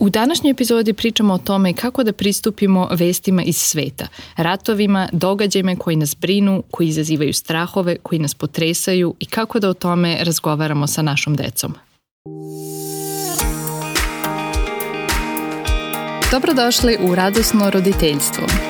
U današnjoj epizodi pričamo o tome kako da pristupimo vestima iz sveta, ratovima, događajima koji nas brinu, koji izazivaju strahove, koji nas potresaju i kako da o tome razgovaramo sa našom decom. Dobrodošli u Radosno roditeljstvo.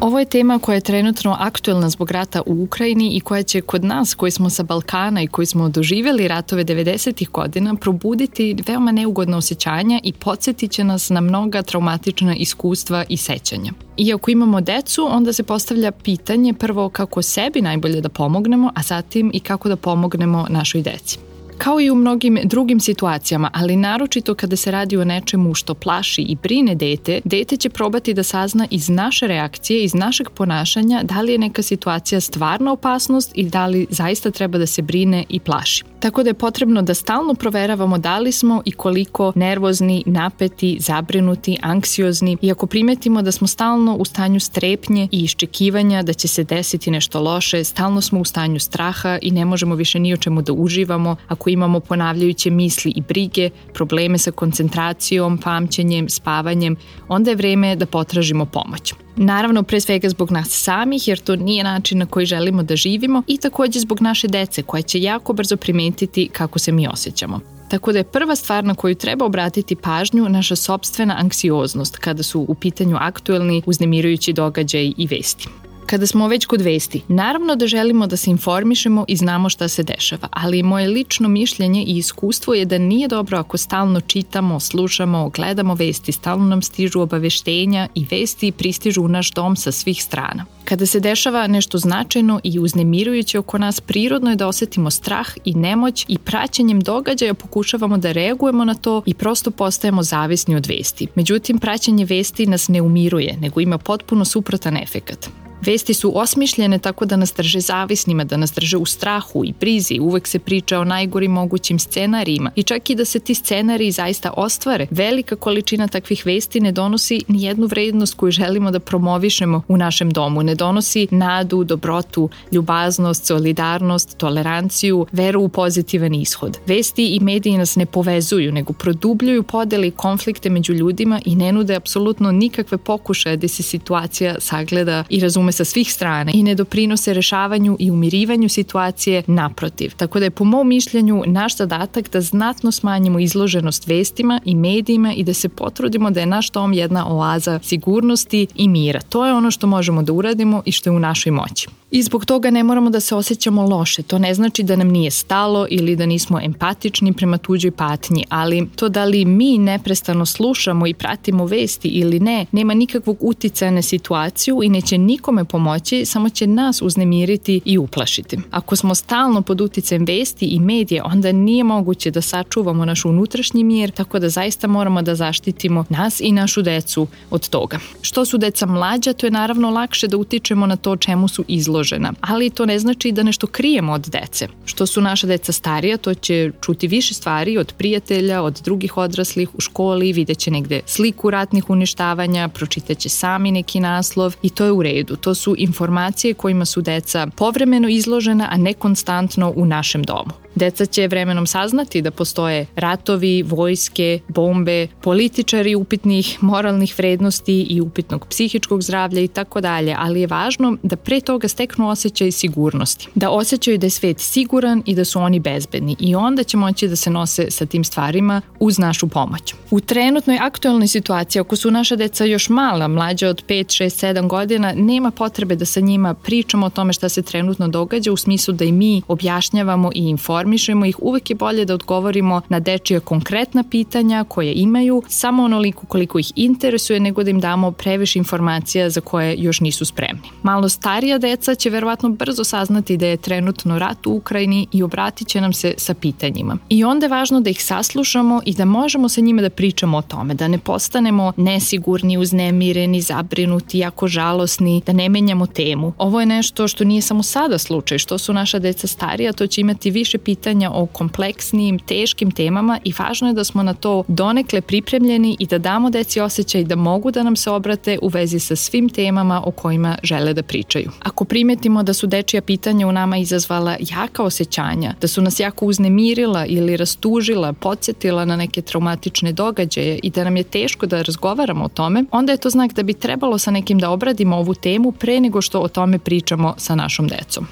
Ovo je tema koja je trenutno aktuelna zbog rata u Ukrajini i koja će kod nas koji smo sa Balkana i koji smo doživjeli ratove 90. godina probuditi veoma neugodne osjećanja i podsjetit će nas na mnoga traumatična iskustva i sećanja. Iako imamo decu, onda se postavlja pitanje prvo kako sebi najbolje da pomognemo, a zatim i kako da pomognemo našoj deci. Kao i u mnogim drugim situacijama, ali naročito kada se radi o nečemu što plaši i brine dete, dete će probati da sazna iz naše reakcije, iz našeg ponašanja da li je neka situacija stvarna opasnost i da li zaista treba da se brine i plaši. Tako da je potrebno da stalno proveravamo da li smo i koliko nervozni, napeti, zabrinuti, anksiozni i ako primetimo da smo stalno u stanju strepnje i iščekivanja da će se desiti nešto loše, stalno smo u stanju straha i ne možemo više ni o čemu da uživamo, ako imamo ponavljajuće misli i brige, probleme sa koncentracijom, pamćenjem, spavanjem, onda je vreme da potražimo pomoć. Naravno, pre svega zbog nas samih, jer to nije način na koji želimo da živimo i takođe zbog naše dece koja će jako brzo primetiti kako se mi osjećamo. Tako da je prva stvar na koju treba obratiti pažnju naša sobstvena anksioznost kada su u pitanju aktuelni uznemirujući događaj i vesti. Kada smo već kod vesti, naravno da želimo da se informišemo i znamo šta se dešava, ali moje lično mišljenje i iskustvo je da nije dobro ako stalno čitamo, slušamo, gledamo vesti, stalno nam stižu obaveštenja i vesti pristižu u naš dom sa svih strana. Kada se dešava nešto značajno i uznemirujuće oko nas, prirodno je da osetimo strah i nemoć i praćenjem događaja pokušavamo da reagujemo na to i prosto postajemo zavisni od vesti. Međutim, praćenje vesti nas ne umiruje, nego ima potpuno suprotan efekat. Vesti su osmišljene tako da nas drže zavisnima, da nas drže u strahu i brizi. Uvek se priča o najgorim mogućim scenarijima i čak i da se ti scenariji zaista ostvare, velika količina takvih vesti ne donosi ni jednu vrednost koju želimo da promovišemo u našem domu. Ne donosi nadu, dobrotu, ljubaznost, solidarnost, toleranciju, veru u pozitivan ishod. Vesti i mediji nas ne povezuju, nego produbljuju podele i konflikte među ljudima i ne nude apsolutno nikakve pokušaje da se situacija sagleda i razume sa svih strana i ne doprinose rešavanju i umirivanju situacije naprotiv. Tako da je po mom mišljenju naš zadatak da znatno smanjimo izloženost vestima i medijima i da se potrudimo da je naš dom jedna oaza sigurnosti i mira. To je ono što možemo da uradimo i što je u našoj moći. I zbog toga ne moramo da se osjećamo loše. To ne znači da nam nije stalo ili da nismo empatični prema tuđoj patnji, ali to da li mi neprestano slušamo i pratimo vesti ili ne, nema nikakvog uticaja na situaciju i neće nikome pomoći, samo će nas uznemiriti i uplašiti. Ako smo stalno pod uticajem vesti i medije, onda nije moguće da sačuvamo naš unutrašnji mir, tako da zaista moramo da zaštitimo nas i našu decu od toga. Što su deca mlađa, to je naravno lakše da utičemo na to čemu su izloženi izložena, ali to ne znači da nešto krijemo od dece. Što su naša deca starija, to će čuti više stvari od prijatelja, od drugih odraslih u školi, videće negde sliku ratnih uništavanja, pročitaće sami neki naslov i to je u redu. To su informacije kojima su deca povremeno izložena, a ne konstantno u našem domu. Deca će vremenom saznati da postoje ratovi, vojske, bombe, političari upitnih moralnih vrednosti i upitnog psihičkog zdravlja i tako dalje, ali je važno da pre toga steknu osjećaj sigurnosti. Da osjećaju da je svet siguran i da su oni bezbedni i onda će moći da se nose sa tim stvarima uz našu pomoć. U trenutnoj aktualnoj situaciji, ako su naša deca još mala, mlađa od 5, 6, 7 godina, nema potrebe da sa njima pričamo o tome šta se trenutno događa u smislu da i mi objašnjavamo i informišemo ih, uvek je bolje da odgovorimo na dečija konkretna pitanja koje imaju, samo onoliko koliko ih interesuje, nego da im damo previše informacija za koje još nisu spremni. Malo starija deca će verovatno brzo saznati da je trenutno rat u Ukrajini i obratit će nam se sa pitanjima. I onda je važno da ih saslušamo i da možemo sa njima da pričamo o tome, da ne postanemo nesigurni, uznemireni, zabrinuti, jako žalosni, da ne menjamo temu. Ovo je nešto što nije samo sada slučaj, što su naša deca starija, to će imati više pitanja o kompleksnim, teškim temama i važno je da smo na to donekle pripremljeni i da damo deci osjećaj da mogu da nam se obrate u vezi sa svim temama o kojima žele da pričaju. Ako primetimo da su dečija pitanja u nama izazvala jaka osjećanja, da su nas jako uznemirila ili rastužila, podsjetila na neke traumatične događaje i da nam je teško da razgovaramo o tome, onda je to znak da bi trebalo sa nekim da obradimo ovu temu pre nego što o tome pričamo sa našom decom.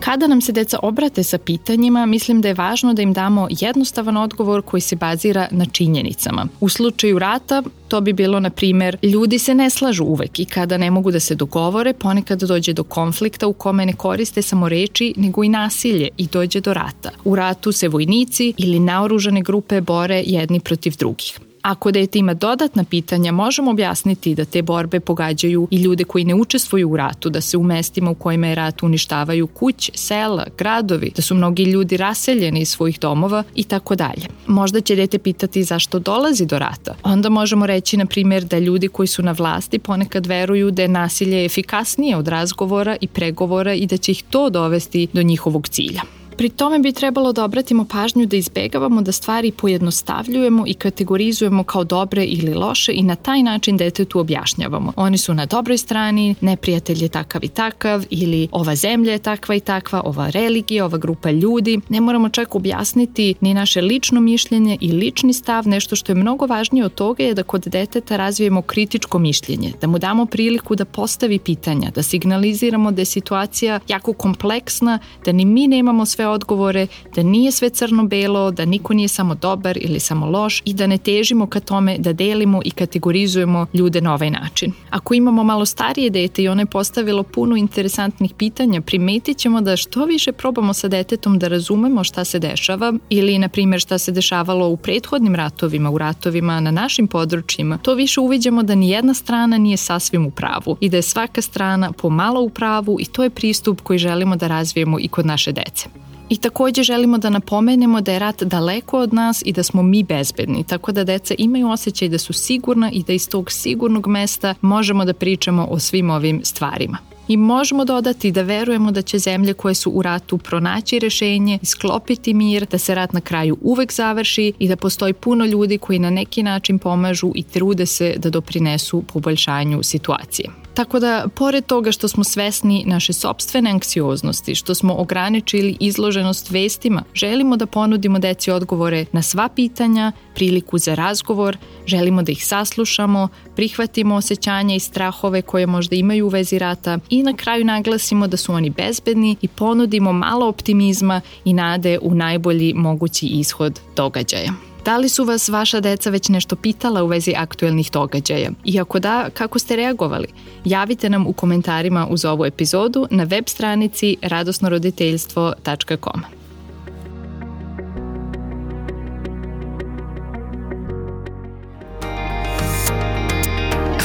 Kada nam se deca obrate sa pitanjima, mislim da je važno da im damo jednostavan odgovor koji se bazira na činjenicama. U slučaju rata, to bi bilo, na primer, ljudi se ne slažu uvek i kada ne mogu da se dogovore, ponekad dođe do konflikta u kome ne koriste samo reči, nego i nasilje i dođe do rata. U ratu se vojnici ili naoružane grupe bore jedni protiv drugih. Ako dete ima dodatna pitanja, možemo objasniti da te borbe pogađaju i ljude koji ne učestvuju u ratu, da se u mestima u kojima je rat uništavaju kuće, sela, gradovi, da su mnogi ljudi raseljeni iz svojih domova i tako dalje. Možda će dete pitati zašto dolazi do rata. Onda možemo reći, na primjer, da ljudi koji su na vlasti ponekad veruju da je nasilje efikasnije od razgovora i pregovora i da će ih to dovesti do njihovog cilja. Pri tome bi trebalo da obratimo pažnju da izbegavamo da stvari pojednostavljujemo i kategorizujemo kao dobre ili loše i na taj način detetu objašnjavamo. Oni su na dobroj strani, neprijatelj je takav i takav ili ova zemlja je takva i takva, ova religija, ova grupa ljudi. Ne moramo čak objasniti ni naše lično mišljenje i lični stav, nešto što je mnogo važnije od toga je da kod deteta razvijemo kritičko mišljenje, da mu damo priliku da postavi pitanja, da signaliziramo da je situacija jako kompleksna, da ni mi nemamo sve odgovore, da nije sve crno-belo, da niko nije samo dobar ili samo loš i da ne težimo ka tome da delimo i kategorizujemo ljude na ovaj način. Ako imamo malo starije dete i ono je postavilo puno interesantnih pitanja, primetit ćemo da što više probamo sa detetom da razumemo šta se dešava ili, na primjer, šta se dešavalo u prethodnim ratovima, u ratovima na našim područjima, to više uviđamo da ni jedna strana nije sasvim u pravu i da je svaka strana pomalo u pravu i to je pristup koji želimo da razvijemo i kod naše dece. I takođe želimo da napomenemo da je rat daleko od nas i da smo mi bezbedni, tako da deca imaju osjećaj da su sigurna i da iz tog sigurnog mesta možemo da pričamo o svim ovim stvarima. I možemo dodati da verujemo da će zemlje koje su u ratu pronaći rešenje, isklopiti mir, da se rat na kraju uvek završi i da postoji puno ljudi koji na neki način pomažu i trude se da doprinesu poboljšanju situacije. Tako da, pored toga što smo svesni naše sobstvene anksioznosti, što smo ograničili izloženost vestima, želimo da ponudimo deci odgovore na sva pitanja, priliku za razgovor, želimo da ih saslušamo, prihvatimo osjećanja i strahove koje možda imaju u vezi rata i na kraju naglasimo da su oni bezbedni i ponudimo malo optimizma i nade u najbolji mogući ishod događaja. Da li su vas vaša deca već nešto pitala u vezi aktuelnih događaja? I ako da, kako ste reagovali? Javite nam u komentarima uz ovu epizodu na web stranici radosnoroditeljstvo.com.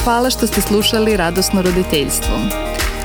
Hvala što ste slušali Radosno roditeljstvo.